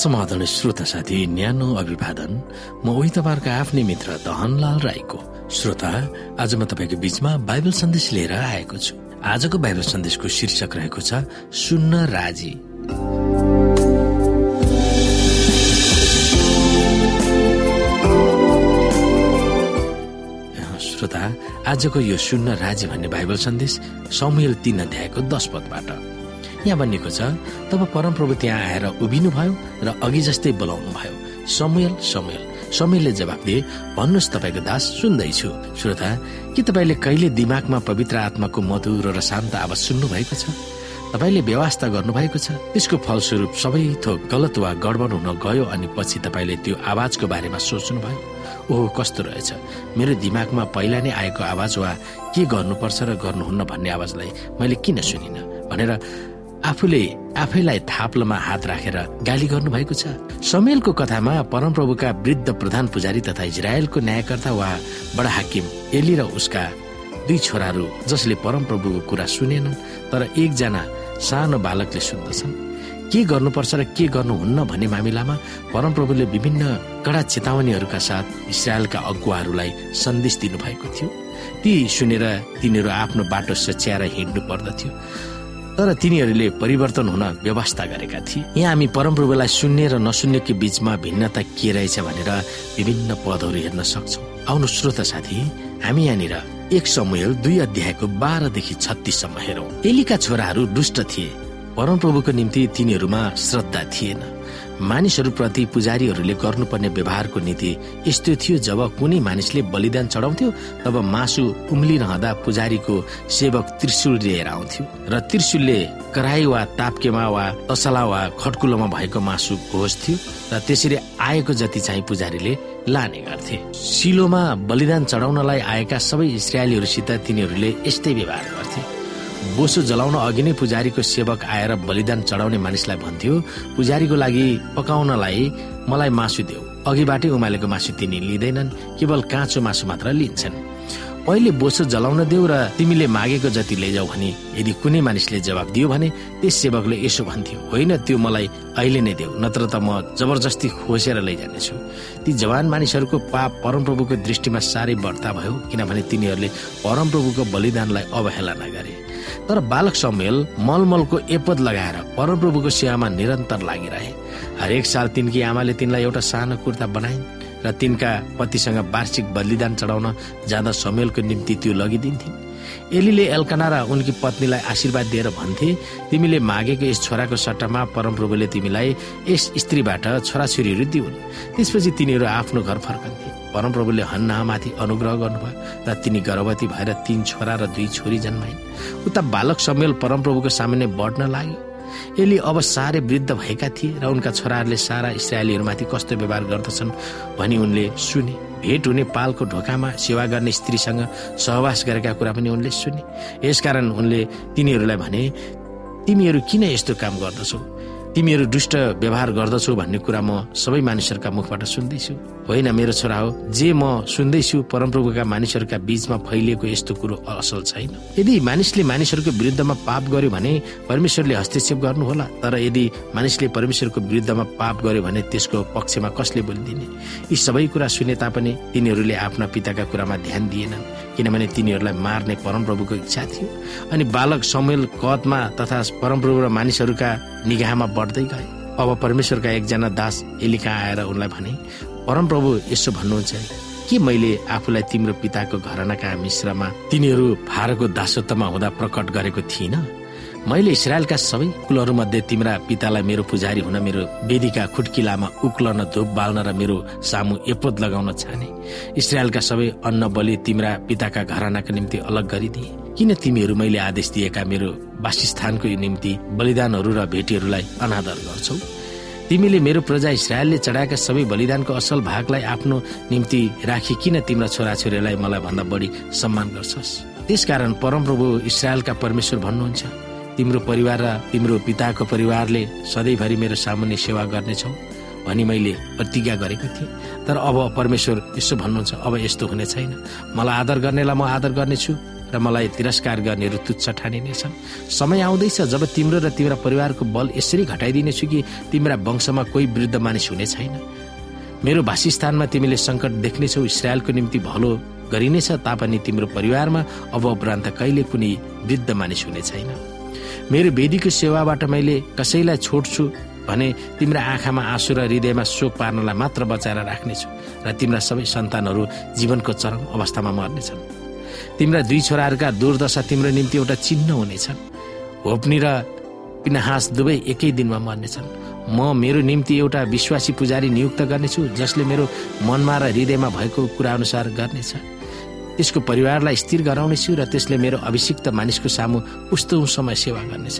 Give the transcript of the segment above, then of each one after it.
समाधान श्रोता साथी न्यानो अभिवादन। म उही तपाईँहरूको आफ्नै मित्र दहनलाल राईको। श्रोता आज म तपाईँको बीचमा बाइबल सन्देश लिएर आएको छु। आजको बाइबल सन्देशको शीर्षक रहेको छ सुन्न राजी। श्रोता आजको यो सुन्न राजी भन्ने बाइबल सन्देश समुएल तीन अध्यायको दश पदबाट। यहाँ भनिएको छ। तब परमप्रभु त्यहाँ आएर उभिनुभयो र अघि जस्तै बोलाउनु भयो समुएल समयले जवाब दिए भन्नुहोस् तपाईँको दास सुन्दैछु। श्रोता के तपाईँले कहिले दिमागमा पवित्र आत्माको मधुर र शान्त आवाज सुन्नु भएको छ? तपाईँले व्यवस्था गर्नुभएको छ। त्यसको फलस्वरूप सबै थोक गलत वा गडबड हुन गयो अनि पछि तपाईँले त्यो आवाजको बारेमा सोच्नुभयो। ओहो कस्तो रहेछ? मेरो दिमागमा पहिला नै आएको आवाज वा के गर्नुपर्छ र गर्नुहुन्न भन्ने आवाजलाई मैले किन सुनिनँ? भनेर आफूले आफैलाई थाप्लोमा हात राखेर गाली गर्नु भएको छ। समेलको कथामा परमप्रभुका वृद्ध प्रधान पुजारी तथा इजरायलको न्यायकर्ता वा बडा हाकिम एली र उसका दुई छोराहरू जसले परमप्रभुको कुरा सुनेनन् तर एकजना सानो बालकले सुन्दछन्। के गर्नुपर्छ र के गर्नुहुन्न भन्ने मामिलामा परमप्रभुले विभिन्न कडा चेतावनीहरूका साथ इसरायलका अगुवाहरूलाई सन्देश दिनुभएको थियो। ती सुनेर तिनीहरू आफ्नो बाटो सच्याएर हिँड्नु पर्दथ्यो। तर तिनीहरूले परिवर्तन हुन व्यवस्था गरेका थिए। यहाँ हामी परमप्रभुलाई सुन्ने र नसुन्नेको बीचमा भिन्नता के रहेछ भनेर विभिन्न पदहरू हेर्न सक्छौ। आउनु श्रोत साथी हामी यहाँनिर एक समूह दुई अध्यायको बाह्रदेखि छत्तिससम्म हेरौँ। एलीका छोराहरू दुष्ट थिए। परमप्रभुको निम्ति तिनीहरूमा श्रद्धा थिएन। मानिसहरूप्रति पुजारीहरूले गर्नुपर्ने व्यवहारको नीति यस्तो थियो जब कुनै मानिसले बलिदान चढाउँथ्यो तब मासु उम्लिरहँदा पुजारीको सेवक त्रिशुल लिएर आउँथ्यो र त्रिशुलले कराई वा ताप्केमा वा तसला वा खटकुलोमा भएको मासु थियो र त्यसरी आएको जति चाहिँ पुजारीले लाने गर्थे। सिलोमा बलिदान चढाउनलाई आएका सबै इसरायलीहरूसित तिनीहरूले यस्तै व्यवहार गर्थे। बोसो जलाउन अघि नै पुजारीको सेवक आएर बलिदान चढाउने मानिसलाई भन्थ्यो पुजारीको लागि पकाउनलाई मलाई मासु देऊ। अघिबाटै उमालेको मासु तिनी लिँदैनन् केवल काँचो मासु मात्र लिन्छन्। पहिले बोसो जलाउन देऊ र तिमीले मागेको जति लैजाऊ भने यदि कुनै मानिसले जवाब दियो भने त्यस सेवकले यसो भन्थ्यो होइन त्यो मलाई अहिले नै देऊ नत्र त म जबरजस्ती खोसेर लैजानेछु। ती जवान मानिसहरूको पाप परमप्रभुको दृष्टिमा साह्रै बढ्ता भयो किनभने तिनीहरूले परमप्रभुको बलिदानलाई अवहेलना गरे। तर बालक समेल मलमलको एपद लगाएर परमप्रभुको सेवामा निरन्तर लागिरहे। हरेक साल तिनकी आमाले तिनलाई एउटा सानो कुर्ता बनाइन्। र तिनका पतिसँग वार्षिक बलिदान चढाउन जाँदा समेलको निम्ति त्यो लगिदिन्थिन्। एलीले एल्कना र उनकी पत्नीलाई आशीर्वाद दिएर भन्थे तिमीले मागेको यस छोराको सट्टामा परमप्रभुले तिमीलाई यस स्त्रीबाट छोराछोरीहरू दिउन्। त्यसपछि तिनीहरू आफ्नो घर फर्कन्थे। परमप्रभुले हन्नामाथि अनुग्रह गर्नुभयो र तिनी गर्भवती भएर तीन छोरा र दुई छोरी जन्माइन्। उता बालक समेल परमप्रभुको सामान्य बढ्न लाग्यो। एली अब साह्रै वृद्ध भएका थिए र उनका छोराहरूले सारा इसरायलीहरूमाथि कस्तो व्यवहार गर्दछन् भनी उनले सुने। भेट हुने पालको ढोकामा सेवा गर्ने स्त्रीसँग सहवास गरेका कुरा पनि उनले सुने। यसकारण उनले तिनीहरूलाई भने तिमीहरू किन यस्तो काम गर्दछौ? तिमीहरू दुष्ट व्यवहार गर्दछौ भन्ने कुरा म सबै मानिसहरूका मुखबाट सुन्दैछु। होइन मेरो छोरा हो जे म सुन्दैछु परमप्रभुका मानिसहरूका बीचमा फैलिएको यस्तो कुरो असल छैन। यदि मानिसले मानिसहरूको विरुद्धमा पाप गर्यो भने परमेश्वरले हस्तक्षेप गर्नुहोला। तर यदि मानिसले परमेश्वरको विरुद्धमा पाप गर्यो भने त्यसको पक्षमा कसले बोलिदिने? यी सबै कुरा सुने तापनि तिनीहरूले आफ्ना पिताका कुरामा ध्यान दिएनन्। किनभने तिनीहरूलाई मार्ने परमप्रभुको इच्छा थियो अनि बालक समेल कदमा तथा परमप्रभु र मानिसहरूका निगाहमा बढ्दै गए। अब परमेश्वरका एकजना दास एलिका आएर उनलाई भने परमप्रभु यसो भन्नुहुन्छ के मैले आफूलाई तिम्रो पिताको घरनाका मिश्रमा तिनीहरू फारको दासत्वमा हुँदा प्रकट गरेको थिइनँ? मैले इसरायलका सबै कुलहरूमध्ये तिम्रा पितालाई मेरो पुजारी हुन मेरो वेदीका खुट्किलामा उक्लन धुप बाल्न र मेरो सामु एपोत लगाउन छाने। इसरायलका सबै अन्न बलि तिम्रा पिताका घरानाका निम्ति अलग गरिदिए। किन तिमीहरू मैले आदेश दिएका मेरो वासस्थानको निम्ति बलिदानहरू र भेटीहरूलाई अनादर गर्छौ? तिमीले मेरो प्रजा इसरायलले चढाएका सबै बलिदानको असल भागलाई आफ्नो निम्ति राखी किन तिम्रा छोराछोरीलाई मलाई भन्दा बढी सम्मान गर्छस्? त्यसकारण परमप्रभु इसरायलका परमेश्वर भन्नुहुन्छ। तिम्रो परिवार र तिम्रो पिताको परिवारले सधैँभरि मेरो सामान्य सेवा गर्नेछौ भनी मैले प्रतिज्ञा गरेको थिएँ। तर अब परमेश्वर यसो भन्नुहुन्छ अब यस्तो हुने छैन। मलाई आदर गर्नेलाई म आदर गर्नेछु र मलाई तिरस्कार गर्नेहरू तुच्छ ठानिनेछन् समय आउँदैछ जब तिम्रो र तिम्रा परिवारको बल यसरी घटाइदिनेछु कि तिम्रा वंशमा कोही वृद्ध मानिस हुने छैन। मेरो वासस्थानमा तिमीले सङ्कट देख्नेछौ इसरायलको निम्ति भलो गरिनेछ तापनि तिम्रो परिवारमा अब उपरान्त कहिले कुनै वृद्ध मानिस हुने छैन। मेरो वेदीको सेवाबाट मैले कसैलाई छोड्छु भने तिम्रा आँखामा आँसु र हृदयमा शोक पार्नलाई मात्र बचाएर राख्नेछु र तिम्रा सबै सन्तानहरू जीवनको चरम अवस्थामा मर्नेछन्। तिम्रा दुई छोराहरूका दुर्दशा तिम्रो निम्ति एउटा चिन्ह हुनेछन्। होप्नी र पिनाहास दुवै एकै दिनमा मर्नेछन्। म मेरो निम्ति एउटा विश्वासी पुजारी नियुक्त गर्नेछु जसले मेरो मनमा र हृदयमा भएको कुरा अनुसार गर्नेछ। त्यसको परिवारलाई स्थिर गराउनेछु र त्यसले मेरो अभिषिक्त मानिसको सामु उस्तो समय सेवा गर्नेछ।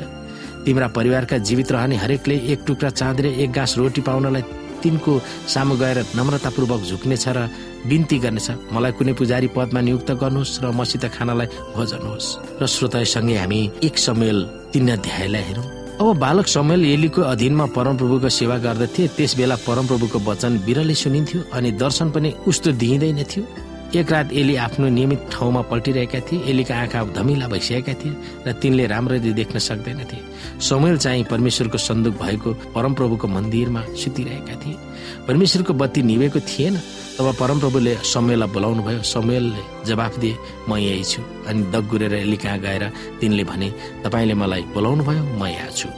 तिम्रा परिवारका जीवित रहने हरेकले एक टुक्रा चाँद र एक गाँस रोटी पाउनलाई तिनको सामु गएर नम्रतापूर्वक झुक्नेछ र बिन्ती गर्नेछ। मलाई कुनै पुजारी पदमा नियुक्त गर्नुहोस् र मसित खानालाई भोजनुहोस् र श्रोतासँगै हामी एक समय तिन अध्यायलाई हेरौँ। अब बालक समय एलीको अधीनमा परमप्रभुको सेवा गर्दथे त्यस बेला परमप्रभुको वचन बिरलै सुनिन्थ्यो अनि दर्शन पनि उस्तो दिइँदैन थियो। एक रात एली आफ्नो नियमित ठाउँमा पल्टिरहेका थिए। एलीका आँखा धमिला भइसकेका थिए र तिनले राम्ररी देख्न सक्दैनथे समयल चाहिँ परमेश्वरको सन्दुक भएको परमप्रभुको मन्दिरमा सुतिरहेका थिए। परमेश्वरको बत्ती निभेको थिएन। तब परमप्रभुले समयलाई बोलाउनु भयो। समयलले जवाफ दिए म यही छु। अनि दगुरेर एली कहाँ गएर तिनले भने तपाईँले मलाई बोलाउनु भयो म यहाँ छु।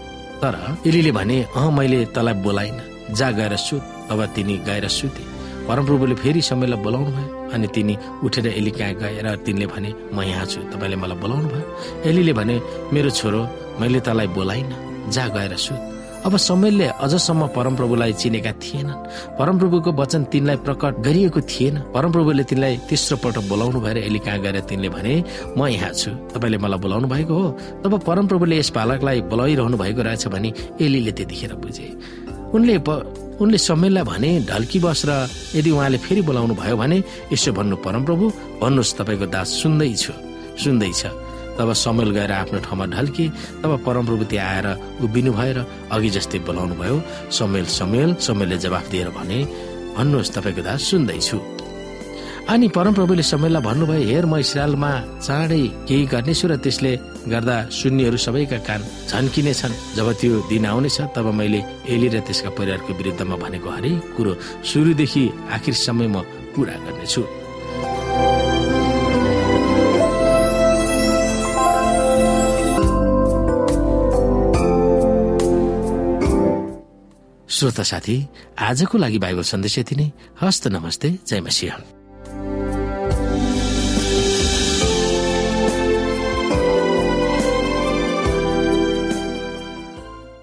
तर एलीले भने अह मैले तँलाई बोलाइन। जा गएर सुत। तब तिनी गएर सुते। परमप्रभुले फेरि समयलाई बोलाउनु भयो अनि तिनी उठेर एली कहाँ गएर तिनले भने म यहाँ छु। तपाईँले मलाई बोलाउनु भयो? एलीले भने मेरो छोरो मैले तँलाई बोलाइन। जा गएर सु अब समयले अझसम्म परमप्रभुलाई चिनेका थिएनन्। परमप्रभुको वचन तिनलाई प्रकट गरिएको थिएन। परमप्रभुले तिनलाई तेस्रो पल्ट बोलाउनु भएर एली कहाँ गएर तिनले भने म यहाँ छु। तपाईँले मलाई बोलाउनु भएको हो। तब परमप्रभुले यस बालकलाई बोलाइरहनु भएको रहेछ भने एलीले त्यतिखेर बुझे। उनले उनले समयलाई भने ढल्की बस र यदि उहाँले फेरि बोलाउनु भयो भने यसो भन्नु परमप्रभु भन्नुहोस् तपाईँको दास सुन्दैछु सुन्दैछ। तब समयल गएर आफ्नो ठाउँमा ढल्के तब परमप्रभु त्यहाँ आएर उभिनु भएर अघि जस्तै बोलाउनु भयो समयल समयल समयले जवाफ दिएर भने भन्नुहोस् तपाईँको दास सुन्दैछु। अनि परमप्रभुले समयलाई भन्नुभयो हेर म इसरायलमा चाँडै केही गर्नेछु र त्यसले गर्दा सुन्नेहरू सबैका कान झन्किनेछन्। जब त्यो दिन आउनेछ तब मैले एली र त्यसका परिवारको विरुद्धमा भनेको हरेक कुरो सुरुदेखि आखिरसम्म म पुरा गर्नेछु। श्रोता साथी आजको लागि बाइबल सन्देश यति नै। हस्त नमस्ते जय मसिंह।